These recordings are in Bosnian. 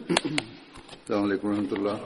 i the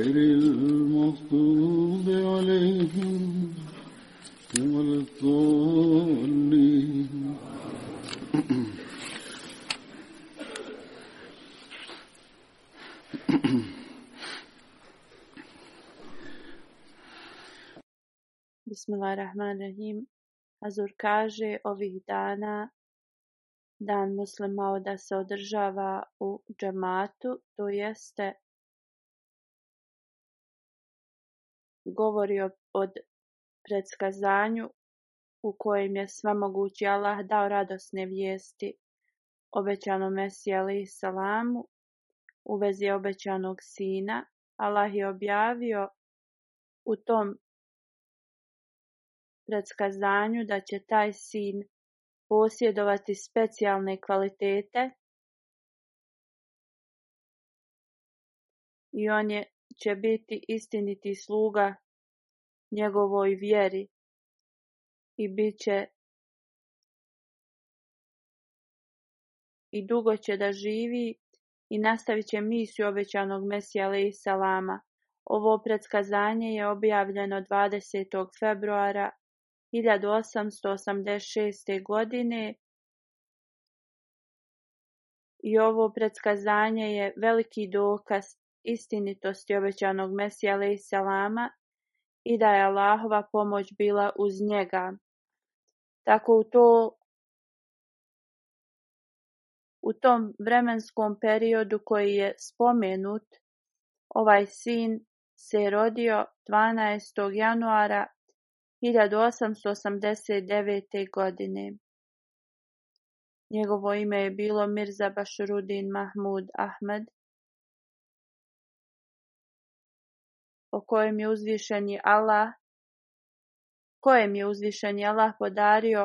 غير المغضوب عليهم ولا الضالين Bismillahirrahmanirrahim. Hazur kaže ovih dana dan muslima da se održava u džematu, to jeste govori o predskazanju u kojem je svemogući Allah dao radosne vijesti obećanom Mesijali i salamu u vezi obećanog sina. Allah je objavio u tom predskazanju da će taj sin posjedovati specijalne kvalitete i on je će biti istiniti sluga njegovoj vjeri i bit će i dugo će da živi i nastavit će misiju obećanog Mesija alaih salama. Ovo predskazanje je objavljeno 20. februara 1886. godine i ovo predskazanje je veliki dokaz istinitosti obećanog Mesija salama i da je Allahova pomoć bila uz njega. Tako u to u tom vremenskom periodu koji je spomenut, ovaj sin se rodio 12. januara 1889. godine. Njegovo ime je bilo Mirza Bašrudin Mahmud Ahmed, o kojem je uzvišeni Allah kojem je uzvišeni Allah podario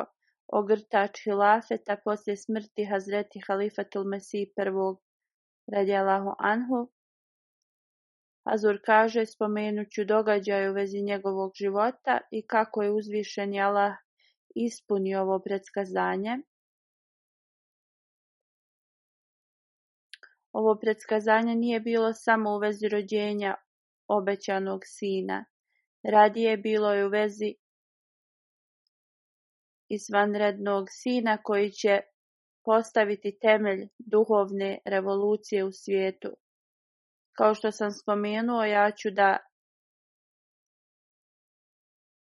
ogrtač hilafeta poslije smrti Hazreti Halifatul Mesih prvog radijalahu anhu. Azur kaže, spomenuću ću događaj u vezi njegovog života i kako je uzvišeni Allah ispunio ovo predskazanje. Ovo predskazanje nije bilo samo u vezi rođenja obećanog sina. Radije bilo je u vezi izvanrednog sina koji će postaviti temelj duhovne revolucije u svijetu. Kao što sam spomenuo, ja ću da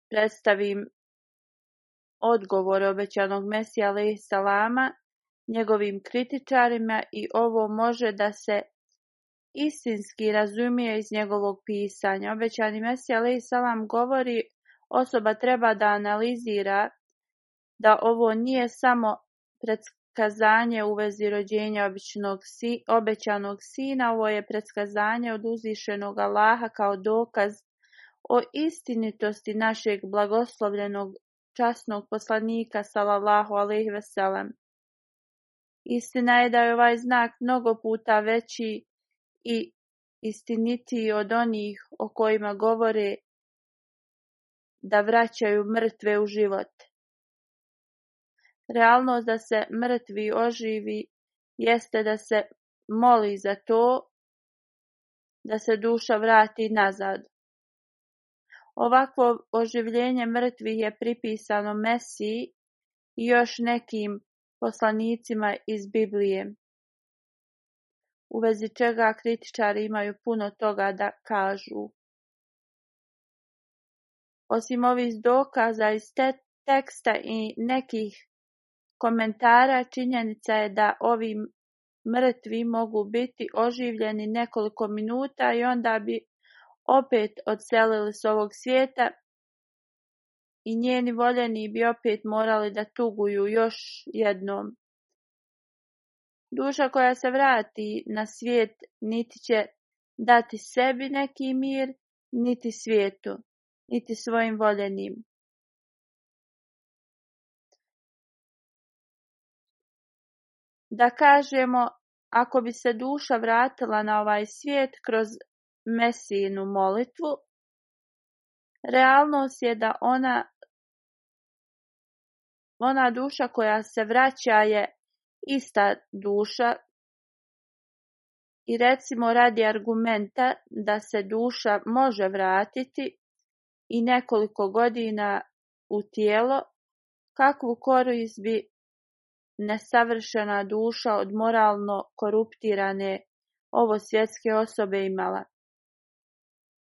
predstavim odgovor obećanog Mesija alaih salama njegovim kritičarima i ovo može da se istinski razumije iz njegovog pisanja. Obećani Mesija salam govori osoba treba da analizira da ovo nije samo predskazanje u vezi rođenja običnog si, obećanog sina, ovo je predskazanje od uzvišenog Allaha kao dokaz o istinitosti našeg blagoslovljenog časnog poslanika sallallahu alejhi ve Istina je da je ovaj znak mnogo puta veći i istinitiji od onih o kojima govore da vraćaju mrtve u život. Realnost da se mrtvi oživi jeste da se moli za to da se duša vrati nazad. Ovakvo oživljenje mrtvih je pripisano Mesiji i još nekim poslanicima iz Biblije u vezi čega kritičari imaju puno toga da kažu. Osim ovih dokaza iz teksta i nekih komentara, činjenica je da ovi mrtvi mogu biti oživljeni nekoliko minuta i onda bi opet odselili s ovog svijeta i njeni voljeni bi opet morali da tuguju još jednom. Duša koja se vrati na svijet niti će dati sebi neki mir, niti svijetu, niti svojim voljenim. Da kažemo, ako bi se duša vratila na ovaj svijet kroz mesijinu molitvu, realnost je da ona ona duša koja se vraća je ista duša i recimo radi argumenta da se duša može vratiti i nekoliko godina u tijelo, kakvu korist bi nesavršena duša od moralno koruptirane ovo svjetske osobe imala,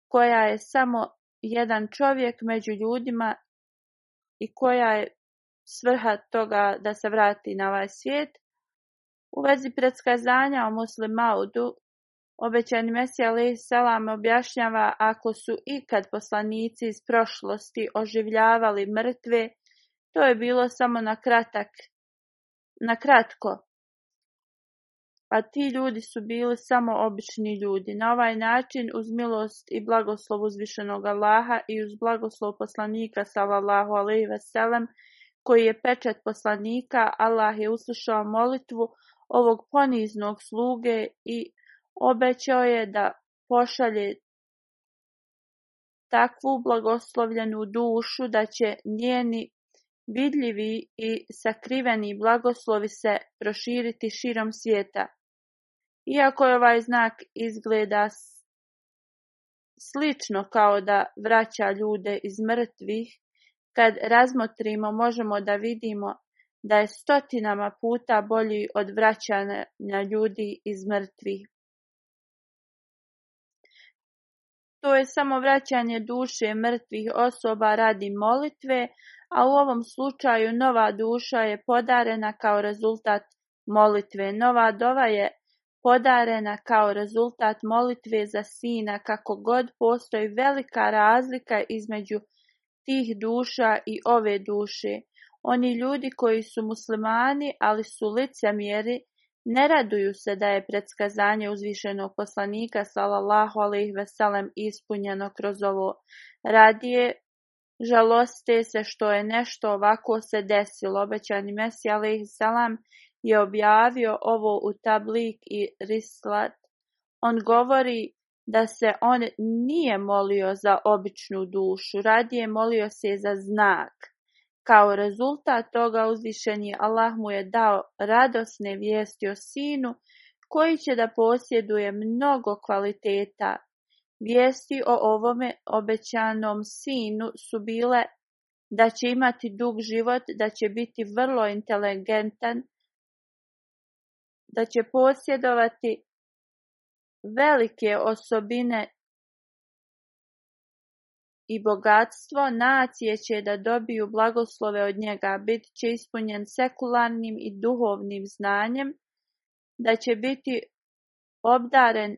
koja je samo jedan čovjek među ljudima i koja je svrha toga da se vrati na ovaj svijet, u vezi predskazanja o Muslimaudu, obećani Mesija selam objašnjava ako su ikad poslanici iz prošlosti oživljavali mrtve, to je bilo samo na kratak, na kratko. A ti ljudi su bili samo obični ljudi. Na ovaj način uz milost i blagoslov uzvišenog Allaha i uz blagoslov poslanika sallallahu alejhi veselem koji je pečat poslanika, Allah je uslušao molitvu, ovog poniznog sluge i obećao je da pošalje takvu blagoslovljenu dušu da će njeni vidljivi i sakriveni blagoslovi se proširiti širom svijeta. Iako je ovaj znak izgleda slično kao da vraća ljude iz mrtvih, kad razmotrimo možemo da vidimo da je stotinama puta bolji od vraćanja ljudi iz mrtvih. To je samo vraćanje duše mrtvih osoba radi molitve, a u ovom slučaju nova duša je podarena kao rezultat molitve. Nova dova je podarena kao rezultat molitve za sina, kako god postoji velika razlika između tih duša i ove duše. Oni ljudi koji su muslimani, ali su licemjeri, ne raduju se da je predskazanje uzvišenog poslanika sallallahu alejhi ve ispunjeno kroz ovo. Radije žaloste se što je nešto ovako se desilo. Obećani Mesija alejhi je objavio ovo u Tablik i Rislat. On govori da se on nije molio za običnu dušu, radije molio se za znak. Kao rezultat toga uzvišenje Allah mu je dao radosne vijesti o sinu koji će da posjeduje mnogo kvaliteta. Vijesti o ovome obećanom sinu su bile da će imati dug život, da će biti vrlo inteligentan, da će posjedovati velike osobine i bogatstvo nacije će da dobiju blagoslove od njega, bit će ispunjen sekularnim i duhovnim znanjem, da će biti obdaren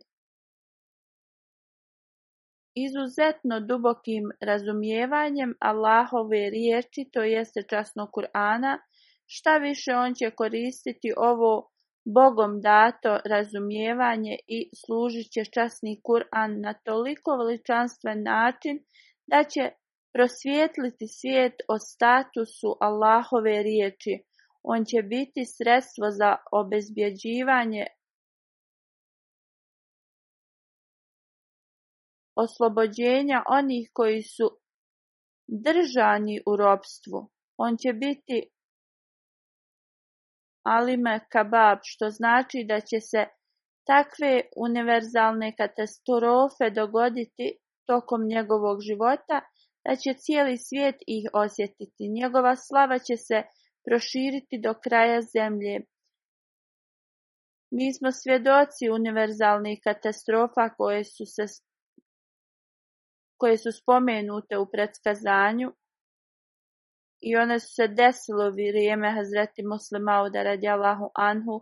izuzetno dubokim razumijevanjem Allahove riječi, to jeste časno Kur'ana, šta više on će koristiti ovo Bogom dato razumijevanje i služit će časni Kur'an na toliko veličanstven način da će prosvijetliti svijet o statusu Allahove riječi. On će biti sredstvo za obezbjeđivanje oslobođenja onih koji su držani u robstvu. On će biti alime kabab, što znači da će se takve univerzalne katastrofe dogoditi tokom njegovog života, da će cijeli svijet ih osjetiti. Njegova slava će se proširiti do kraja zemlje. Mi smo svjedoci univerzalnih katastrofa koje su, se, koje su spomenute u predskazanju i one su se desile u vrijeme Hazreti Muslimauda Allahu anhu,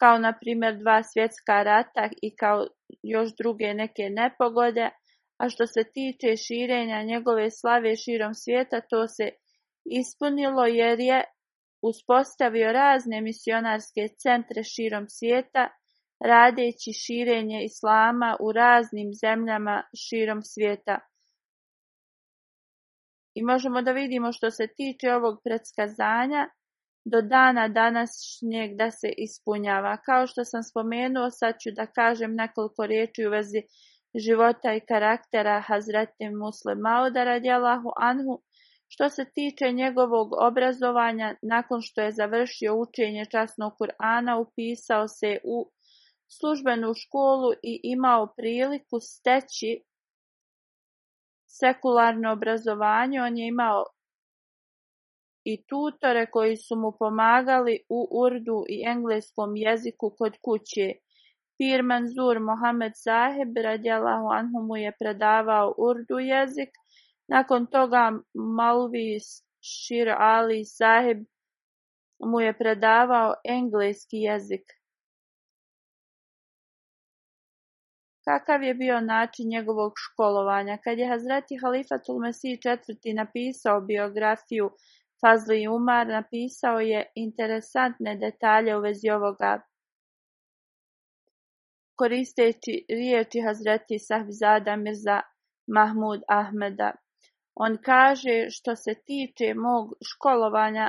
kao na primjer dva svjetska rata i kao još druge neke nepogode, a što se tiče širenja njegove slave širom svijeta, to se ispunilo jer je uspostavio razne misionarske centre širom svijeta, radeći širenje islama u raznim zemljama širom svijeta. I možemo da vidimo što se tiče ovog predskazanja, do dana današnjeg da se ispunjava. Kao što sam spomenuo, sad ću da kažem nekoliko riječi u vezi života i karaktera Hazreti musle Mauda radijalahu anhu, što se tiče njegovog obrazovanja, nakon što je završio učenje časnog Kur'ana, upisao se u službenu školu i imao priliku steći sekularno obrazovanje. On je imao i tutore koji su mu pomagali u urdu i engleskom jeziku kod kuće. Pir Manzur Mohamed Zahib radijalahu anhu mu je predavao urdu jezik. Nakon toga Malvi Shir Ali Zaheb mu je predavao engleski jezik. Kakav je bio način njegovog školovanja? Kad je Hazreti Halifatul Mesih IV. napisao biografiju Fazli Umar, napisao je interesantne detalje u vezi ovoga koristeći riječi Hazreti Sahvzada Mirza Mahmud Ahmeda. On kaže što se tiče mog školovanja,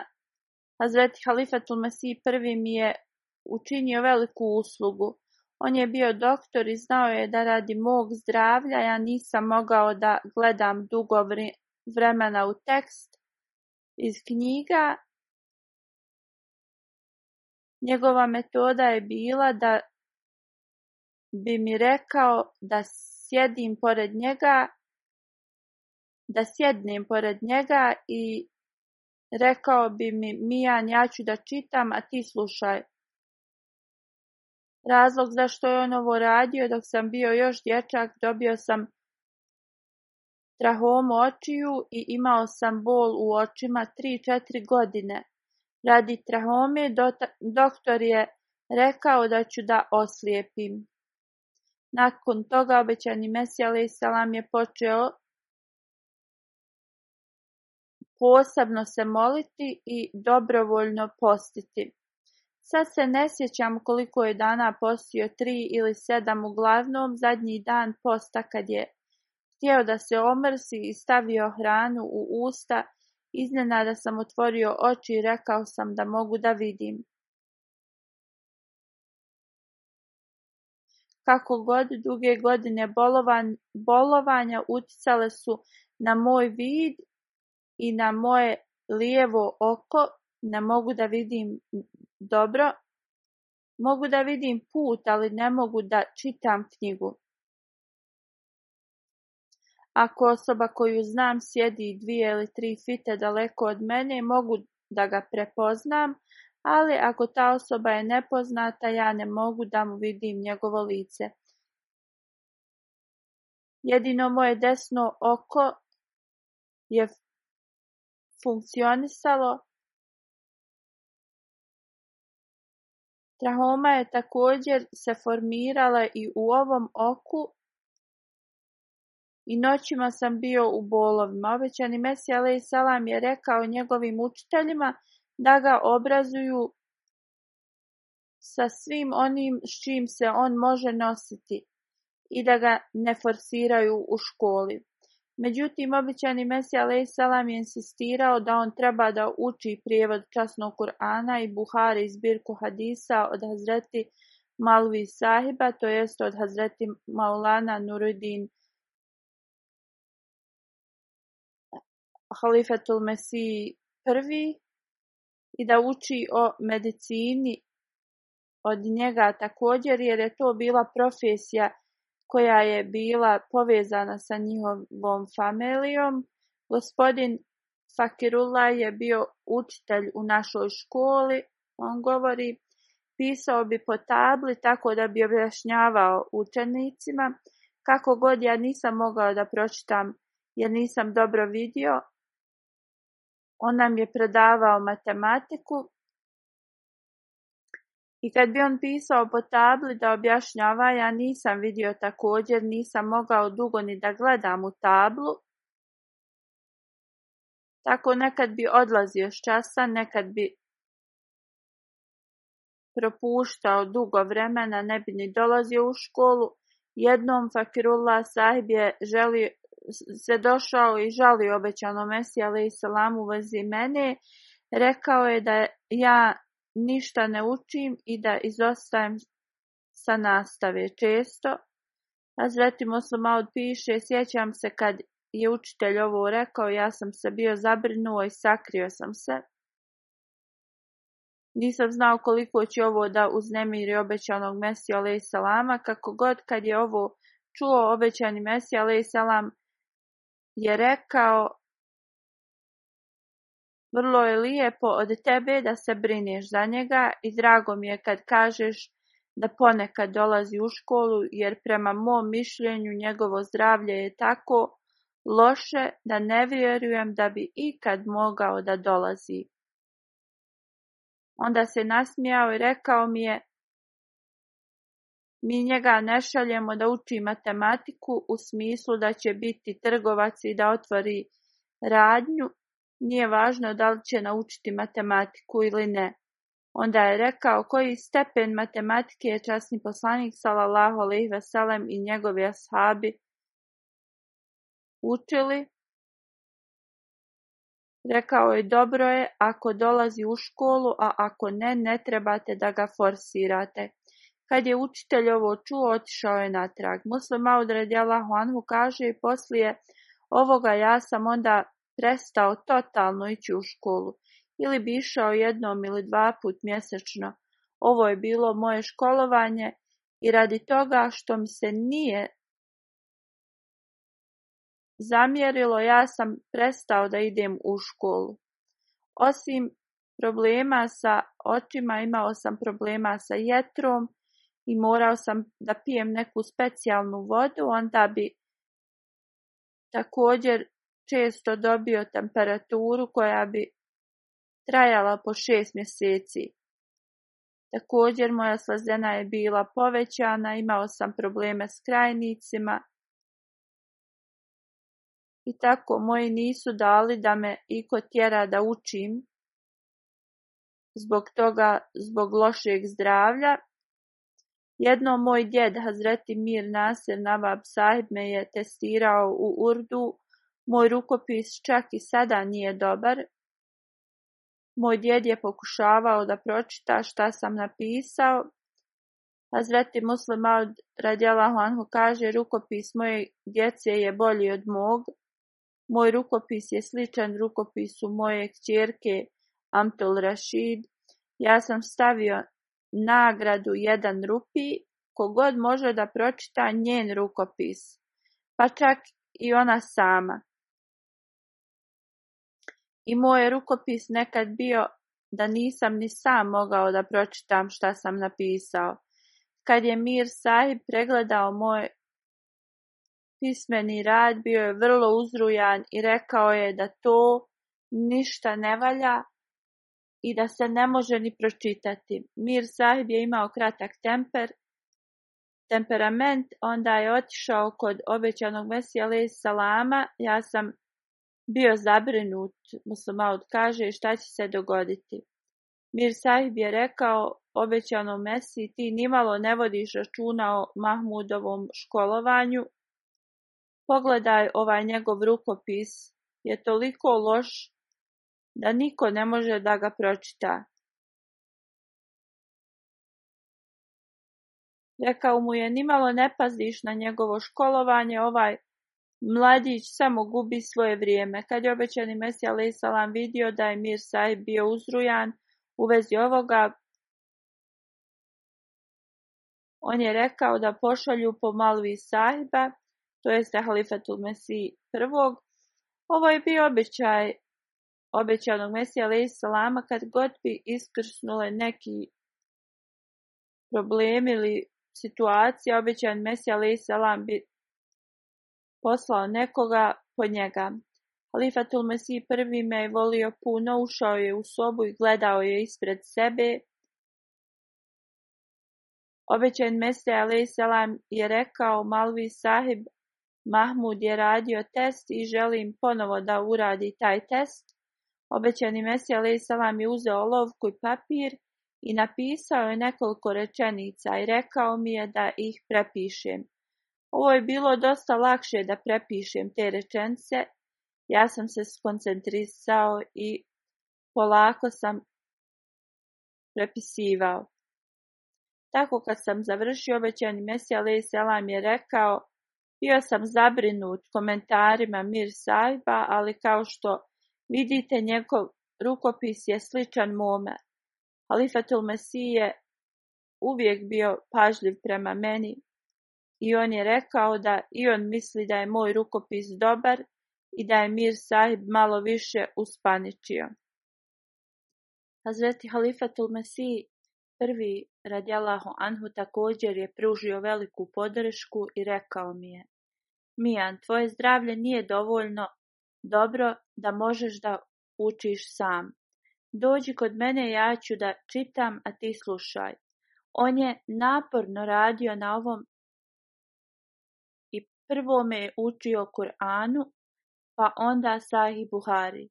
Hazreti Halifatul Mesih prvi mi je učinio veliku uslugu. On je bio doktor i znao je da radi mog zdravlja ja nisam mogao da gledam dugo vremena u tekst iz knjiga. Njegova metoda je bila da bi mi rekao da sjedim pored njega, da sjednem pored njega i rekao bi mi Mijan ja ću da čitam, a ti slušaj. Razlog zašto je on ovo radio dok sam bio još dječak dobio sam trahomu očiju i imao sam bol u očima 3-4 godine. Radi trahome doktor je rekao da ću da oslijepim. Nakon toga obećani Mesija Salam je počeo posebno se moliti i dobrovoljno postiti. Sad se ne sjećam koliko je dana postio, tri ili sedam, uglavnom zadnji dan posta kad je htio da se omrsi i stavio hranu u usta, iznenada sam otvorio oči i rekao sam da mogu da vidim. Kako god godine godine bolovanja utjecale su na moj vid i na moje lijevo oko, ne mogu da vidim dobro. mogu da vidim put, ali ne mogu da čitam knjigu. Ako osoba koju znam sjedi dvije ili tri fite daleko od mene, mogu da ga prepoznam, ali ako ta osoba je nepoznata, ja ne mogu da mu vidim njegovo lice. Jedino moje desno oko je funkcionisalo. Trahoma je također se formirala i u ovom oku i noćima sam bio u bolovima. Obećani Mesija alaih salam je rekao njegovim učiteljima da ga obrazuju sa svim onim s čim se on može nositi i da ga ne forsiraju u školi. Međutim, običani Mesija Salam je insistirao da on treba da uči prijevod časnog Kur'ana i Buhari zbirku hadisa od Hazreti Malvi Sahiba, to jest od Hazreti Maulana Nuruddin Halifatul Mesiji prvi i da uči o medicini od njega također jer je to bila profesija koja je bila povezana sa njihovom familijom. Gospodin Fakirullah je bio učitelj u našoj školi, on govori, pisao bi po tabli tako da bi objašnjavao učenicima, kako god ja nisam mogao da pročitam jer nisam dobro vidio, on nam je predavao matematiku i kad bi on pisao po tabli da objašnjava, ja nisam vidio također, nisam mogao dugo ni da gledam u tablu. Tako nekad bi odlazio s časa, nekad bi propuštao dugo vremena, ne bi ni dolazio u školu. Jednom Fakirullah sahib je želio, se došao i žalio obećano Mesija i salam u vezi mene, rekao je da ja ništa ne učim i da izostajem sa nastave često. a se malo piše, sjećam se kad je učitelj ovo rekao, ja sam se bio zabrinuo i sakrio sam se. Nisam znao koliko će ovo da uznemiri obećanog Mesija alaih salama, kako god kad je ovo čuo obećani Mesija i salam, je rekao: "Vrlo je lijepo od tebe da se brineš za njega i drago mi je kad kažeš da ponekad dolazi u školu jer prema mom mišljenju njegovo zdravlje je tako loše da ne vjerujem da bi ikad mogao da dolazi." Onda se nasmijao i rekao mi je: mi njega ne šaljemo da uči matematiku u smislu da će biti trgovac i da otvori radnju, nije važno da li će naučiti matematiku ili ne. Onda je rekao koji stepen matematike je časni poslanik sallallahu alejhi Veselem i njegovi ashabi učili. Rekao je dobro je ako dolazi u školu, a ako ne, ne trebate da ga forsirate. Kad je učitelj ovo čuo, otišao je natrag. Muslim malo radijalahu anhu kaže i poslije ovoga ja sam onda prestao totalno ići u školu. Ili bi išao jednom ili dva put mjesečno. Ovo je bilo moje školovanje i radi toga što mi se nije zamjerilo, ja sam prestao da idem u školu. Osim problema sa očima, imao sam problema sa jetrom i morao sam da pijem neku specijalnu vodu, onda bi također često dobio temperaturu koja bi trajala po šest mjeseci. Također moja slazena je bila povećana, imao sam probleme s krajnicima i tako moji nisu dali da me iko tjera da učim zbog toga, zbog lošeg zdravlja jedno moj djed Hazreti Mir Nasir Navab Sahib me je testirao u Urdu. Moj rukopis čak i sada nije dobar. Moj djed je pokušavao da pročita šta sam napisao. Hazreti Muslim Aud Radjela Anhu kaže rukopis moje djece je bolji od mog. Moj rukopis je sličan rukopisu moje kćerke Amtul Rashid. Ja sam stavio nagradu jedan rupi, ko god može da pročita njen rukopis, pa čak i ona sama. I moj rukopis nekad bio da nisam ni sam mogao da pročitam šta sam napisao. Kad je Mir Sahib pregledao moj pismeni rad, bio je vrlo uzrujan i rekao je da to ništa ne valja, i da se ne može ni pročitati. Mir sahib je imao kratak temper, temperament, onda je otišao kod obećanog Mesija lej Salama, ja sam bio zabrinut, od kaže, šta će se dogoditi. Mir sahib je rekao obećanom Mesiji, ti nimalo ne vodiš računa o Mahmudovom školovanju, pogledaj ovaj njegov rukopis, je toliko loš da niko ne može da ga pročita Rekao mu je, nimalo ne paziš na njegovo školovanje, ovaj mladić samo gubi svoje vrijeme. Kad je obećani Mesija Salam vidio da je Mir Sahib bio uzrujan u vezi ovoga, on je rekao da pošalju po Malvi Sahiba, to jeste halifetu Mesiji prvog. Ovo je bio običaj obećanog Mesija Ali salama, kad god bi iskrsnule neki problem ili situacija, obećan Mesija Ali bi poslao nekoga po njega. Halifatul Mesij prvi me je volio puno, ušao je u sobu i gledao je ispred sebe. Obećan Mesija Ali je rekao Malvi sahib, Mahmud je radio test i želim ponovo da uradi taj test. Obećani Mesija Salam je uzeo olovku i papir i napisao je nekoliko rečenica i rekao mi je da ih prepišem. Ovo je bilo dosta lakše da prepišem te rečence. Ja sam se skoncentrisao i polako sam prepisivao. Tako kad sam završio obećani Mesija Lej Salam je rekao, bio sam zabrinut komentarima Mir Sajba, ali kao što Vidite, njegov rukopis je sličan mome. Halifatul Mesih je uvijek bio pažljiv prema meni i on je rekao da i on misli da je moj rukopis dobar i da je Mir Sahib malo više uspaničio. Hazreti Halifatul Mesih prvi radijalahu Anhu također je pružio veliku podršku i rekao mi je Mijan, tvoje zdravlje nije dovoljno dobro da možeš da učiš sam. Dođi kod mene, ja ću da čitam, a ti slušaj. On je naporno radio na ovom i prvo me je učio Kur'anu, pa onda Sahih Buhari.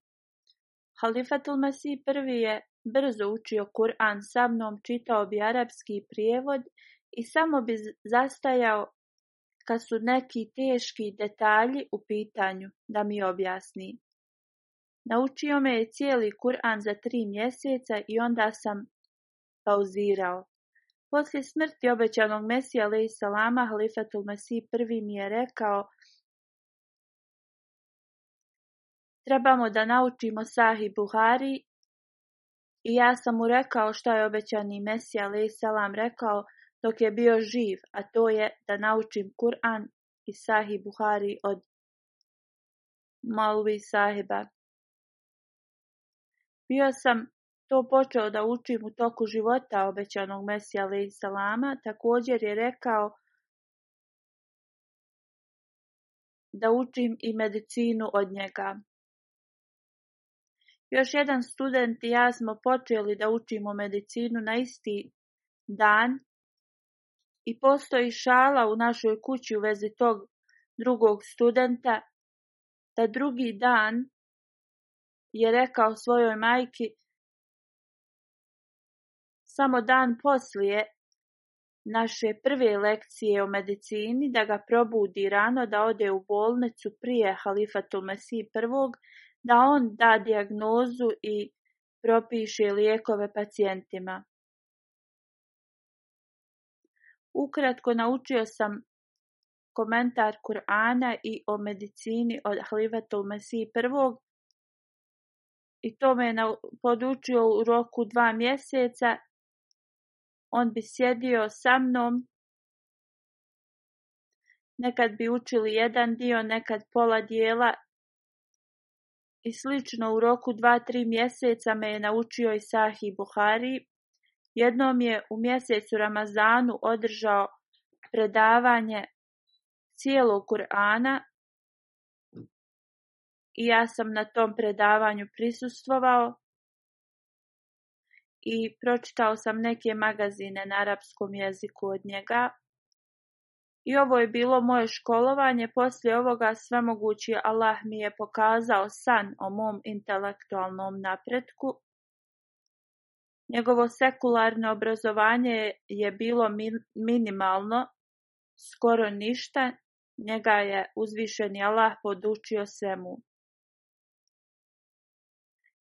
Halifatul Masih prvi je brzo učio Kur'an, sa mnom čitao bi arapski prijevod i samo bi zastajao kad su neki teški detalji u pitanju, da mi objasni. Naučio me je cijeli Kur'an za tri mjeseca i onda sam pauzirao. Poslije smrti obećanog Mesija alaih salama, Halifatul prvi mi je rekao trebamo da naučimo Sahih Buhari i ja sam mu rekao što je obećani Mesija alaih salam rekao dok je bio živ, a to je da naučim Kur'an i Sahih Buhari od Malvi sahiba. Bio sam to počeo da učim u toku života obećanog Mesija Salama, također je rekao da učim i medicinu od njega. Još jedan student i ja smo počeli da učimo medicinu na isti dan i postoji šala u našoj kući u vezi tog drugog studenta, da drugi dan je rekao svojoj majki samo dan poslije naše prve lekcije o medicini da ga probudi rano da ode u bolnicu prije halifatu Mesi prvog da on da dijagnozu i propiše lijekove pacijentima. Ukratko naučio sam komentar Kur'ana i o medicini od Halifatul Mesiji prvog i to me je podučio u roku dva mjeseca. On bi sjedio sa mnom, nekad bi učili jedan dio, nekad pola dijela i slično u roku dva, tri mjeseca me je naučio i sahi Buhari. Jednom je u mjesecu Ramazanu održao predavanje cijelog Kur'ana i ja sam na tom predavanju prisustvovao i pročitao sam neke magazine na arapskom jeziku od njega. I ovo je bilo moje školovanje, poslije ovoga svemogući Allah mi je pokazao san o mom intelektualnom napretku Njegovo sekularno obrazovanje je bilo minimalno, skoro ništa, njega je uzvišeni Allah podučio svemu.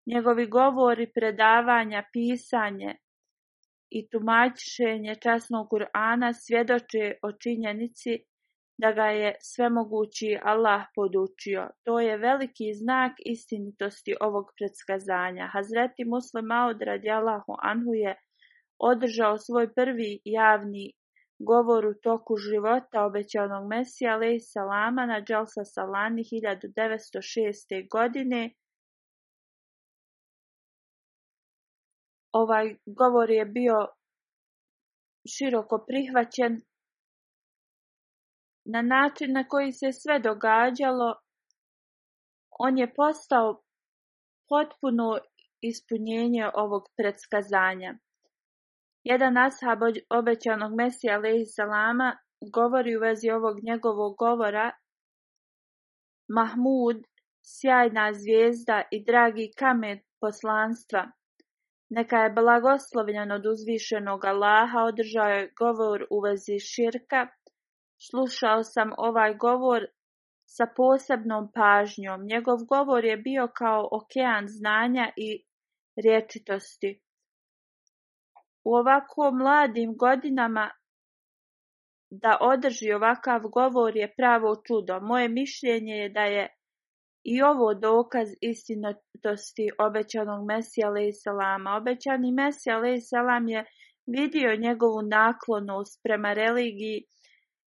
Njegovi govori, predavanja, pisanje i tumačenje časnog Kur'ana svjedoče o činjenici da ga je svemogući Allah podučio. To je veliki znak istinitosti ovog predskazanja. Hazreti Muslim Aud Allahu anhu je održao svoj prvi javni govor u toku života obećanog Mesija lej Salama na Dželsa Salani 1906. godine. Ovaj govor je bio široko prihvaćen na način na koji se sve događalo, on je postao potpuno ispunjenje ovog predskazanja. Jedan ashab obećanog Mesija Salama govori u vezi ovog njegovog govora Mahmud, sjajna zvijezda i dragi kamet poslanstva. Neka je blagoslovljen od uzvišenog Allaha, održao je govor u vezi širka, Slušao sam ovaj govor sa posebnom pažnjom. Njegov govor je bio kao okean znanja i rječitosti. U ovako mladim godinama da održi ovakav govor je pravo čudo. Moje mišljenje je da je i ovo dokaz istinotosti obećanog Mesija salama Obećani Mesija salam je vidio njegovu naklonost prema religiji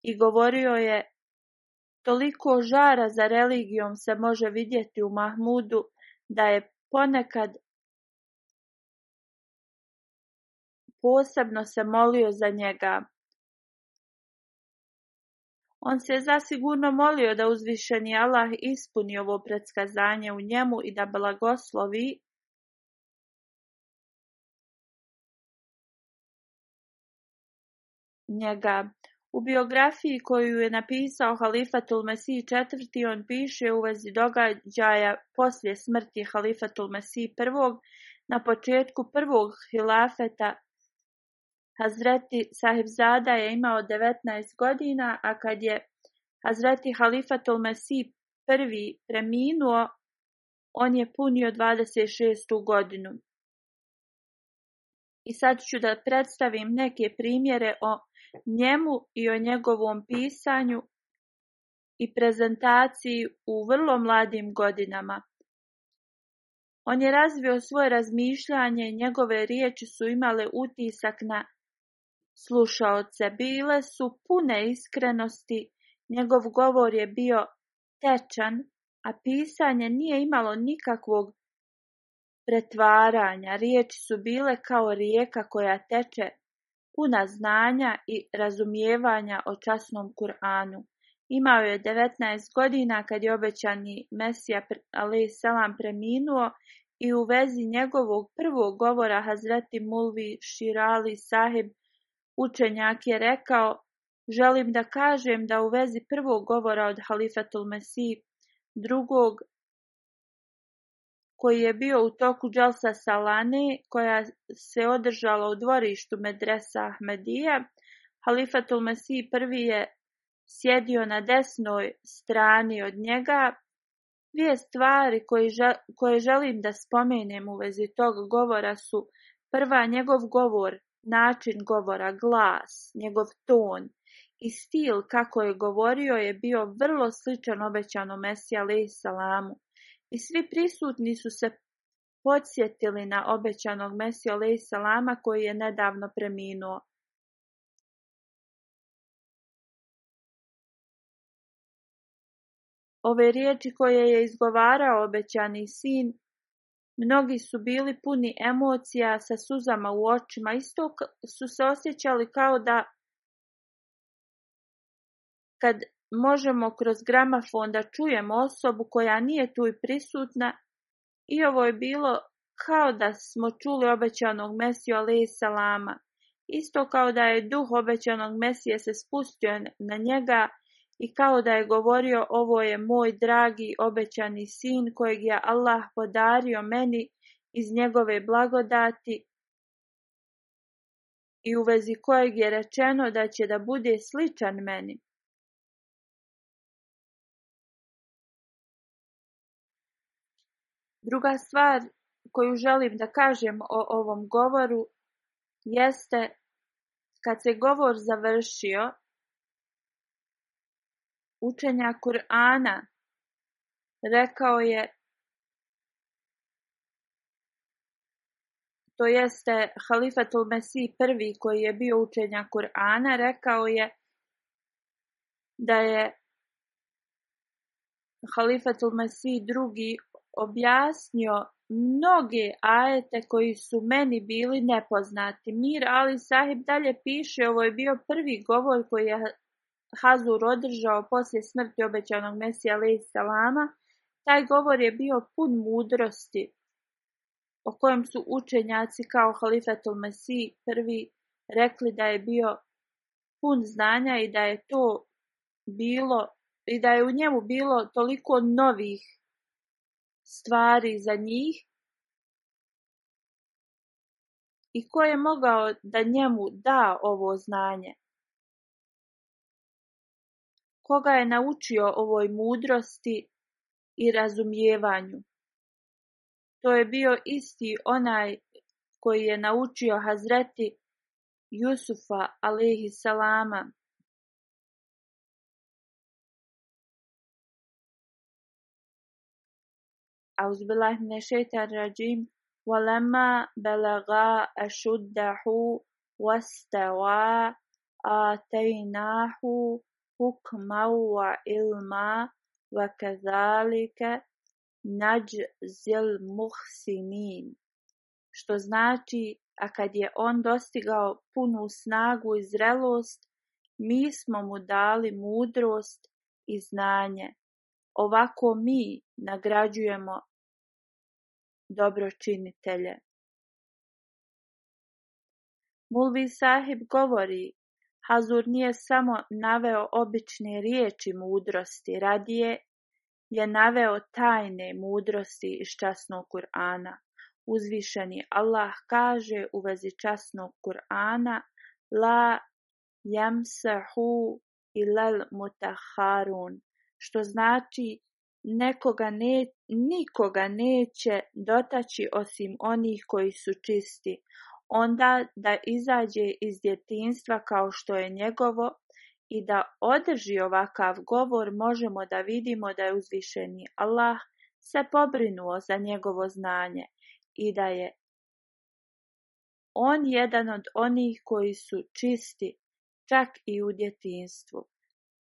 i govorio je, toliko žara za religijom se može vidjeti u Mahmudu da je ponekad posebno se molio za njega. On se je zasigurno molio da uzvišeni Allah ispuni ovo predskazanje u njemu i da blagoslovi njega. U biografiji koju je napisao Halifatul Mesih IV. on piše u vezi događaja poslije smrti Halifatul Mesih I. na početku prvog hilafeta Hazreti Sahibzada je imao 19 godina, a kad je Hazreti Halifatul Mesih I. preminuo, on je punio 26. godinu. I sad ću da predstavim neke primjere o Njemu i o njegovom pisanju i prezentaciji u vrlo mladim godinama. On je razvio svoje razmišljanje, i njegove riječi su imale utisak na slušaoce. Bile su pune iskrenosti, njegov govor je bio tečan, a pisanje nije imalo nikakvog pretvaranja. Riječi su bile kao rijeka koja teče puna znanja i razumijevanja o časnom Kur'anu. Imao je 19 godina kad je obećani Mesija selam preminuo i u vezi njegovog prvog govora Hazreti Mulvi Širali Sahib učenjak je rekao Želim da kažem da u vezi prvog govora od Halifatul Mesih, drugog koji je bio u toku dželsa Salani, koja se održala u dvorištu medresa Ahmedija, Halifatul Mesih prvi je sjedio na desnoj strani od njega. Dvije stvari koje želim da spomenem u vezi tog govora su prva njegov govor, način govora, glas, njegov ton i stil kako je govorio je bio vrlo sličan obećano Mesija alaih salamu. I svi prisutni su se podsjetili na obećanog Mesija salama koji je nedavno preminuo. Ove riječi koje je izgovarao obećani sin, mnogi su bili puni emocija sa suzama u očima, isto su se osjećali kao da kad možemo kroz gramafon da čujemo osobu koja nije tu i prisutna i ovo je bilo kao da smo čuli obećanog Mesiju alaih salama, isto kao da je duh obećanog Mesije se spustio na njega i kao da je govorio ovo je moj dragi obećani sin kojeg je Allah podario meni iz njegove blagodati i u vezi kojeg je rečeno da će da bude sličan meni. Druga stvar koju želim da kažem o ovom govoru jeste kad se govor završio, učenja Kur'ana rekao je to jeste Halifatul Mesih prvi koji je bio učenja Kur'ana, rekao je da je Halifatul Mesih drugi objasnio mnoge ajete koji su meni bili nepoznati. Mir Ali Sahib dalje piše, ovo je bio prvi govor koji je Hazur održao poslije smrti obećanog Mesija i Salama. Taj govor je bio pun mudrosti o kojem su učenjaci kao Halifetul mesiji prvi rekli da je bio pun znanja i da je to bilo i da je u njemu bilo toliko novih stvari za njih i ko je mogao da njemu da ovo znanje? Koga je naučio ovoj mudrosti i razumijevanju? To je bio isti onaj koji je naučio Hazreti Jusufa alaihi salama أعوذ بالله من الشيطان الرجيم ولما بلغ أشده واستوى آتيناه حكما وعلما وكذلك نجزي المحسنين što znači a kad je on dostigao punu snagu i zrelost, mi smo mu dali mudrost i znanje. Ovako mi nagrađujemo dobročinitelje. Mulvi sahib govori, Hazur nije samo naveo obične riječi mudrosti, radije je naveo tajne mudrosti iz časnog Kur'ana. Uzvišeni Allah kaže u vezi časnog Kur'ana La jamsahu ilal mutaharun, što znači nekoga ne, nikoga neće dotaći osim onih koji su čisti, onda da izađe iz djetinstva kao što je njegovo i da održi ovakav govor možemo da vidimo da je uzvišeni Allah se pobrinuo za njegovo znanje i da je on jedan od onih koji su čisti čak i u djetinstvu.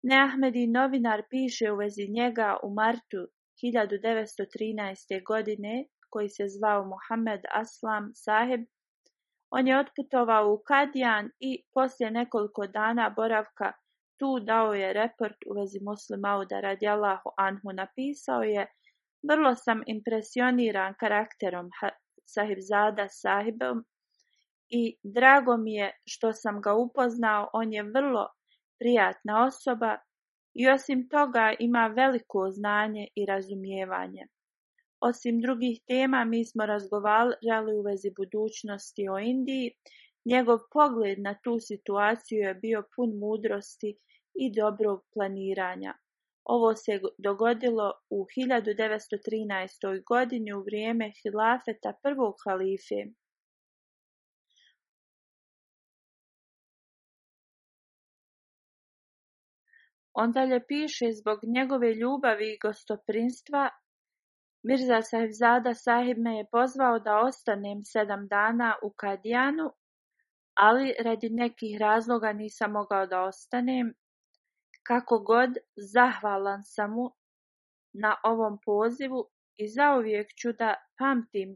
Neahmedi novinar piše u vezi njega u martu 1913. godine, koji se zvao Muhammed Aslam Saheb, on je otputovao u Kadijan i poslije nekoliko dana boravka tu dao je report u vezi muslimauda radijalahu anhu. Napisao je, vrlo sam impresioniran karakterom sahibzada sahibom i drago mi je što sam ga upoznao. On je vrlo prijatna osoba i osim toga ima veliko znanje i razumijevanje. Osim drugih tema mi smo razgovarali u vezi budućnosti o Indiji. Njegov pogled na tu situaciju je bio pun mudrosti i dobrog planiranja. Ovo se dogodilo u 1913. godini u vrijeme hilafeta prvog halife dalje piše zbog njegove ljubavi i gostoprinstva, Mirza Sahibzada Sahib me je pozvao da ostanem sedam dana u Kadijanu, ali radi nekih razloga nisam mogao da ostanem. Kako god, zahvalan sam mu na ovom pozivu i zauvijek ću da pamtim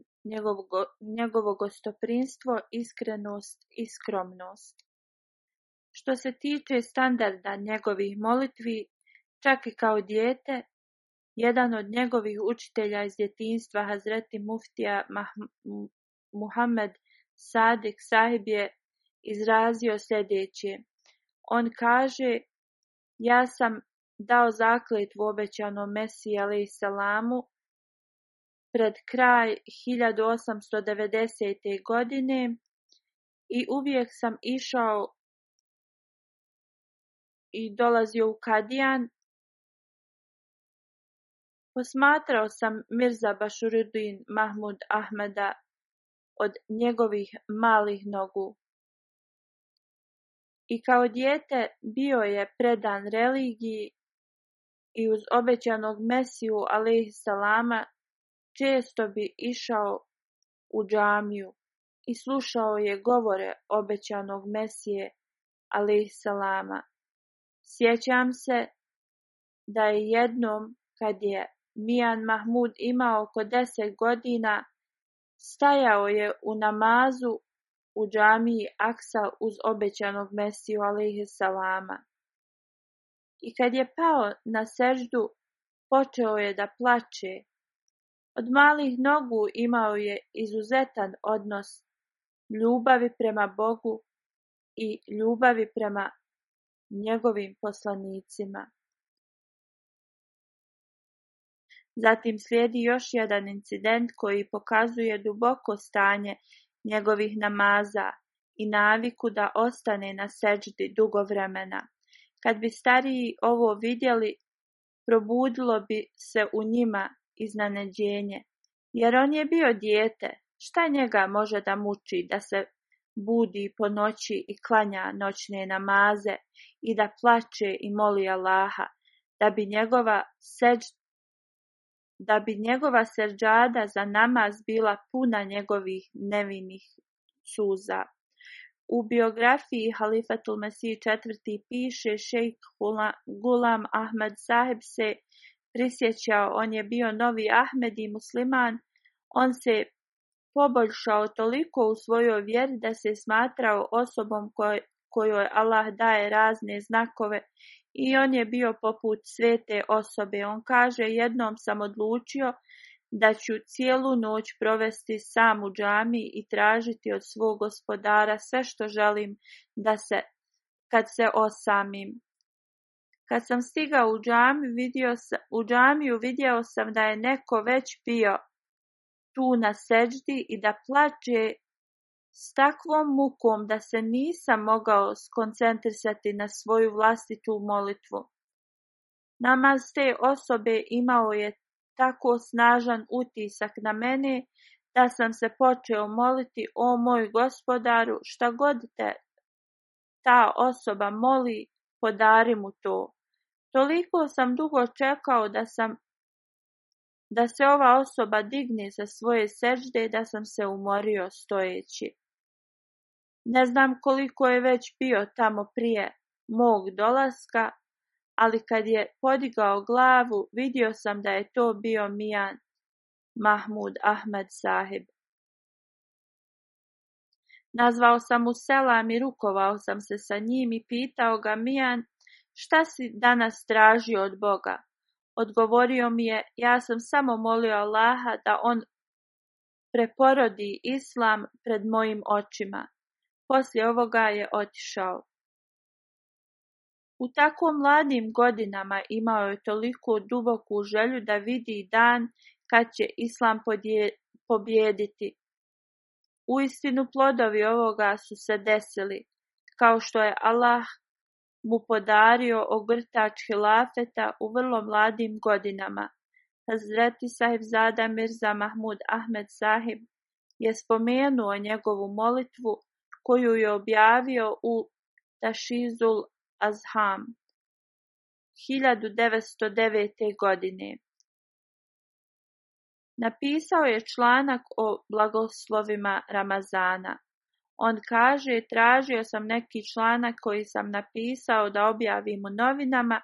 njegovo gostoprinstvo, iskrenost i skromnost. Što se tiče standarda njegovih molitvi, čak i kao dijete, jedan od njegovih učitelja iz djetinjstva, Hazreti Muftija Muhammed Sadik Sahib je izrazio sljedeće. On kaže, ja sam dao zakletvu obećanom Mesiji salamu pred kraj 1890. godine i uvijek sam išao i dolazio u Kadijan, posmatrao sam Mirza Bašurudin Mahmud Ahmeda od njegovih malih nogu. I kao dijete bio je predan religiji i uz obećanog Mesiju ali salama često bi išao u džamiju i slušao je govore obećanog Mesije ali salama. Sjećam se da je jednom, kad je Mijan Mahmud imao oko deset godina, stajao je u namazu u džamiji Aksa uz obećanog Mesiju salama. I kad je pao na seždu, počeo je da plače. Od malih nogu imao je izuzetan odnos ljubavi prema Bogu i ljubavi prema njegovim poslanicima. Zatim slijedi još jedan incident koji pokazuje duboko stanje njegovih namaza i naviku da ostane na seđdi dugo vremena. Kad bi stariji ovo vidjeli, probudilo bi se u njima iznenađenje, jer on je bio dijete, šta njega može da muči da se budi po noći i klanja noćne namaze i da plače i moli Allaha, da bi njegova seđ, da bi njegova za namaz bila puna njegovih nevinih suza. U biografiji Halifatul Mesih četvrti piše šejk Gulam Ahmed Saheb se prisjećao, on je bio novi Ahmed i musliman, on se poboljšao toliko u svojoj vjeri da se smatrao osobom kojoj Allah daje razne znakove i on je bio poput svete osobe. On kaže, jednom sam odlučio da ću cijelu noć provesti sam u džami i tražiti od svog gospodara sve što želim da se, kad se osamim. Kad sam stigao u, džamiju vidio, u džamiju, vidio sam da je neko već pio tu na seđdi i da plaće s takvom mukom da se nisam mogao skoncentrisati na svoju vlastitu molitvu. Namaz te osobe imao je tako snažan utisak na mene da sam se počeo moliti o moj gospodaru šta god te ta osoba moli, podari mu to. Toliko sam dugo čekao da sam da se ova osoba digne sa svoje sežde da sam se umorio stojeći. Ne znam koliko je već bio tamo prije mog dolaska, ali kad je podigao glavu vidio sam da je to bio Mijan Mahmud Ahmed Sahib. Nazvao sam mu selam i rukovao sam se sa njim i pitao ga Mijan šta si danas tražio od Boga. Odgovorio mi je, ja sam samo molio Allaha da on preporodi islam pred mojim očima. Poslije ovoga je otišao. U tako mladim godinama imao je toliko duboku želju da vidi dan kad će islam podje, pobjediti. Uistinu plodovi ovoga su se desili, kao što je Allah mu podario ogrtač hilafeta u vrlo mladim godinama. Hazreti zada Mirza Mahmud Ahmed Sahib je spomenuo njegovu molitvu koju je objavio u Tašizul Azham 1909. godine. Napisao je članak o blagoslovima Ramazana. On kaže, tražio sam neki članak koji sam napisao da objavim u novinama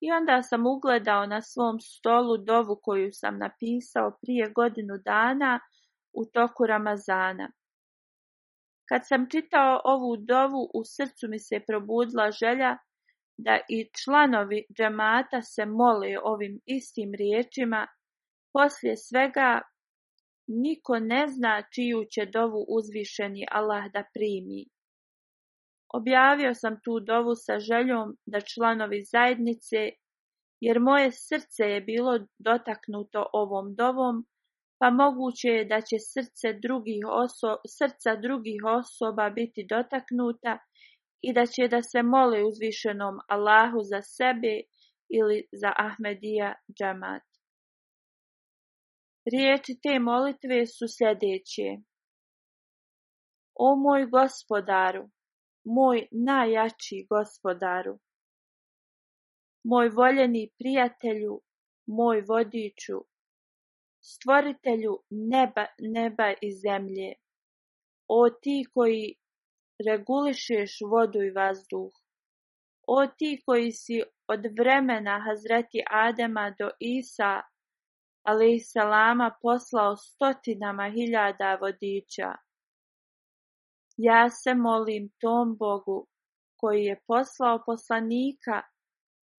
i onda sam ugledao na svom stolu dovu koju sam napisao prije godinu dana u toku Ramazana. Kad sam čitao ovu dovu, u srcu mi se probudila želja da i članovi džemata se mole ovim istim riječima. Poslije svega Niko ne zna čiju će dovu uzvišeni Allah da primi. Objavio sam tu dovu sa željom da članovi zajednice, jer moje srce je bilo dotaknuto ovom dovom, pa moguće je da će srce drugih srca drugih osoba biti dotaknuta i da će da se mole uzvišenom Allahu za sebe ili za Ahmedija džamat. Riječi te molitve su sljedeće. O moj gospodaru, moj najjači gospodaru, moj voljeni prijatelju, moj vodiču, stvoritelju neba, neba i zemlje, o ti koji regulišeš vodu i vazduh, o ti koji si od vremena Hazreti Adema do Isa salama poslao stotinama hiljada vodiča. Ja se molim tom Bogu koji je poslao poslanika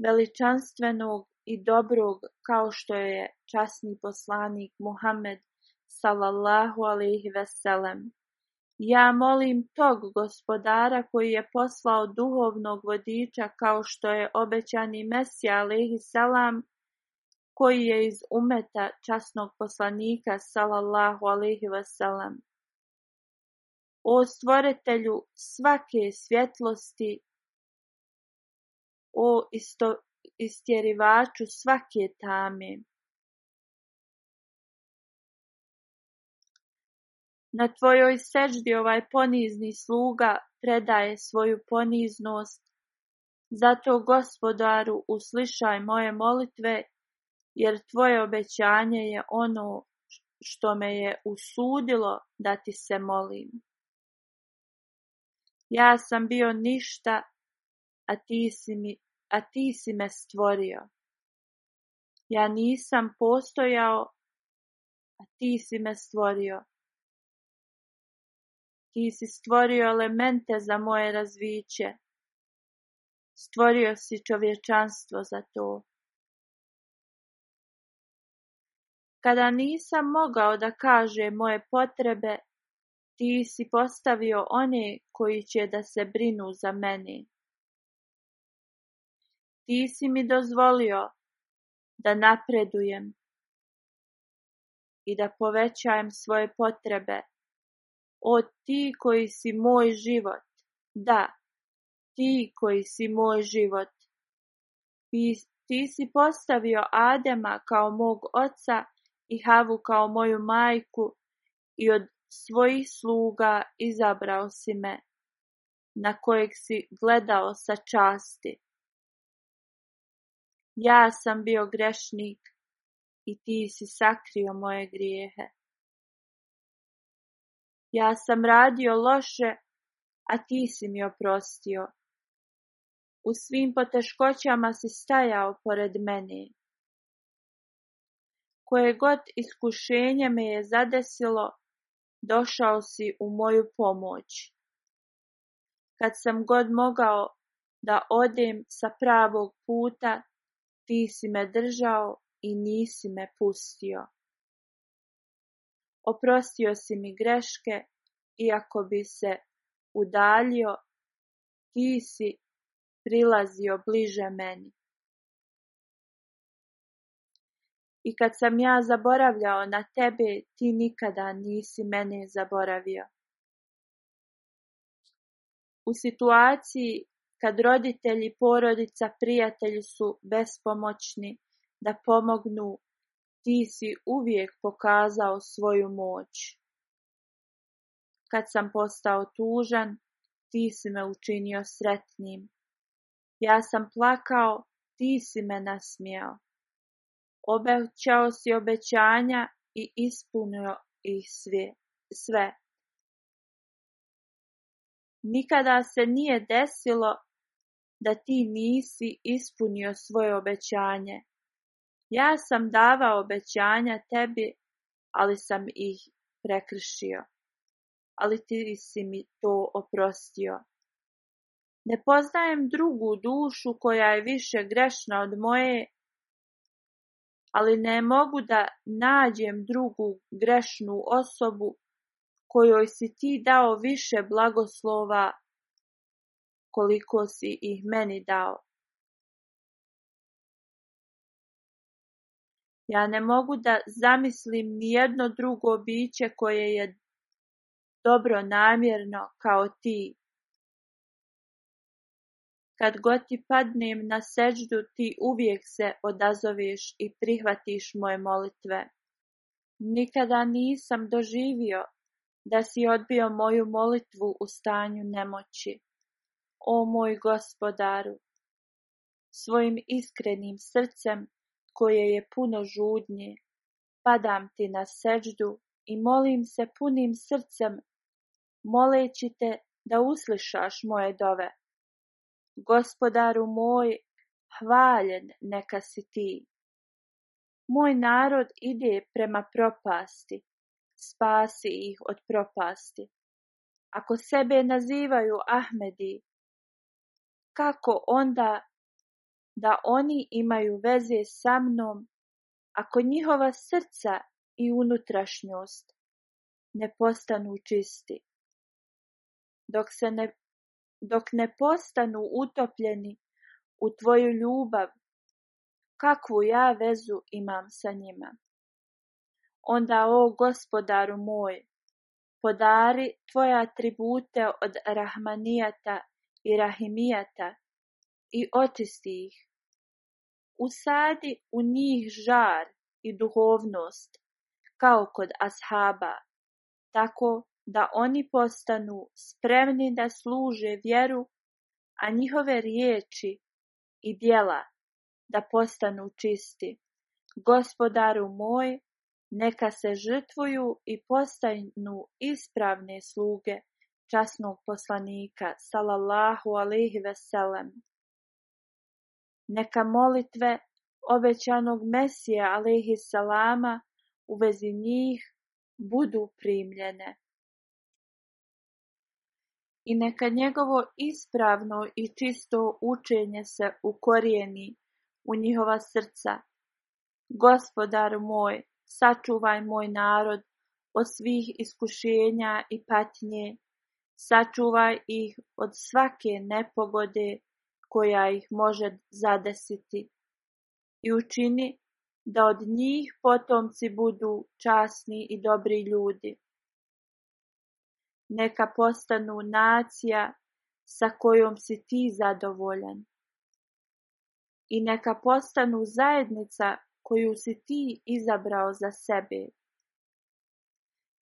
veličanstvenog i dobrog kao što je časni poslanik Muhammed sallallahu alaihi veselem. Ja molim tog gospodara koji je poslao duhovnog vodiča kao što je obećani Mesija alaihi salam koji je iz umeta časnog poslanika salallahu ve sellem O stvoritelju svake svjetlosti, o isto, istjerivaču svake tame. Na tvojoj seždi ovaj ponizni sluga predaje svoju poniznost, zato gospodaru uslišaj moje molitve jer tvoje obećanje je ono što me je usudilo da ti se molim. Ja sam bio ništa, a ti si, mi, a ti si me stvorio. Ja nisam postojao, a ti si me stvorio. Ti si stvorio elemente za moje razviće. Stvorio si čovječanstvo za to. Kada nisam mogao da kaže moje potrebe, ti si postavio one koji će da se brinu za mene. Ti si mi dozvolio da napredujem i da povećajem svoje potrebe. O ti koji si moj život, da, ti koji si moj život. ti si postavio Adema kao mog oca i Havu kao moju majku i od svojih sluga izabrao si me, na kojeg si gledao sa časti. Ja sam bio grešnik i ti si sakrio moje grijehe. Ja sam radio loše, a ti si mi oprostio. U svim poteškoćama si stajao pored meni. Koje god iskušenje me je zadesilo, došao si u moju pomoć. Kad sam god mogao da odem sa pravog puta, ti si me držao i nisi me pustio. Oprostio si mi greške, iako bi se udaljio, ti si prilazio bliže meni. I kad sam ja zaboravljao na tebe, ti nikada nisi mene zaboravio. U situaciji kad roditelji, porodica, prijatelji su bespomoćni da pomognu, ti si uvijek pokazao svoju moć. Kad sam postao tužan, ti si me učinio sretnim. Ja sam plakao, ti si me nasmijao. Obećao si obećanja i ispunio ih sve. Nikada se nije desilo da ti nisi ispunio svoje obećanje. Ja sam davao obećanja tebi, ali sam ih prekršio. Ali ti si mi to oprostio. Ne poznajem drugu dušu koja je više grešna od moje ali ne mogu da nađem drugu grešnu osobu kojoj si ti dao više blagoslova koliko si ih meni dao. Ja ne mogu da zamislim ni jedno drugo biće koje je dobro namjerno kao ti kad god ti padnem na seđdu, ti uvijek se odazoviš i prihvatiš moje molitve. Nikada nisam doživio da si odbio moju molitvu u stanju nemoći. O moj gospodaru, svojim iskrenim srcem koje je puno žudnje, padam ti na seđdu i molim se punim srcem, moleći te da uslišaš moje dove. Gospodaru moj, hvaljen neka si ti. Moj narod ide prema propasti, spasi ih od propasti. Ako sebe nazivaju Ahmedi, kako onda da oni imaju veze sa mnom, ako njihova srca i unutrašnjost ne postanu čisti? Dok se ne dok ne postanu utopljeni u tvoju ljubav, kakvu ja vezu imam sa njima. Onda, o gospodaru moj, podari tvoje atribute od rahmanijata i rahimijata i očisti ih. Usadi u njih žar i duhovnost, kao kod ashaba, tako da oni postanu spremni da služe vjeru, a njihove riječi i dijela da postanu čisti. Gospodaru moj, neka se žrtvuju i postanu ispravne sluge časnog poslanika, salallahu alihi veselem. Neka molitve obećanog Mesija, alihi salama, u vezi njih budu primljene i neka njegovo ispravno i čisto učenje se ukorijeni u njihova srca. Gospodar moj, sačuvaj moj narod od svih iskušenja i patnje, sačuvaj ih od svake nepogode koja ih može zadesiti i učini da od njih potomci budu časni i dobri ljudi. Neka postanu nacija sa kojom si ti zadovoljan. I neka postanu zajednica koju si ti izabrao za sebe.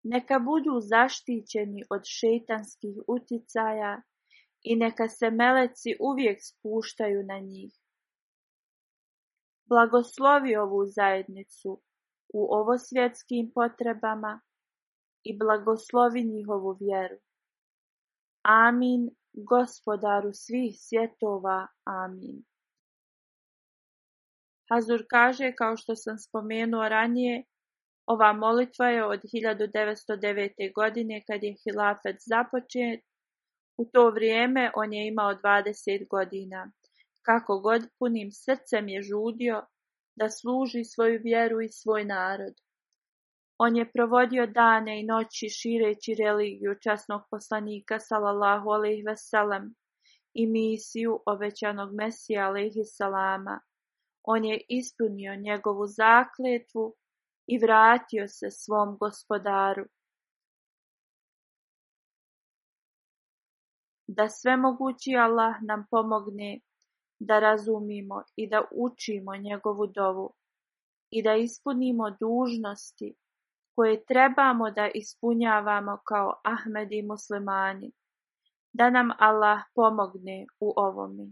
Neka budu zaštićeni od šetanskih uticaja i neka se meleci uvijek spuštaju na njih. Blagoslovi ovu zajednicu u ovosvjetskim potrebama i blagoslovi njihovu vjeru. Amin, gospodaru svih svjetova, amin. Hazur kaže, kao što sam spomenuo ranije, ova molitva je od 1909. godine kad je hilafet započet. U to vrijeme on je imao 20 godina. Kako god punim srcem je žudio da služi svoju vjeru i svoj narod. On je provodio dane i noći šireći religiju časnog poslanika sallallahu alejhi ve i misiju obećanog Mesija alejhi salama. On je ispunio njegovu zakletvu i vratio se svom gospodaru. Da sve mogući Allah nam pomogne da razumimo i da učimo njegovu dovu i da ispunimo dužnosti koje trebamo da ispunjavamo kao Ahmedi muslimani. Da nam Allah pomogne u ovome.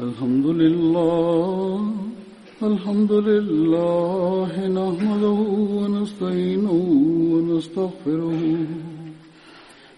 الحمد لله الحمد لله نحمده ونستعينه ونستغفره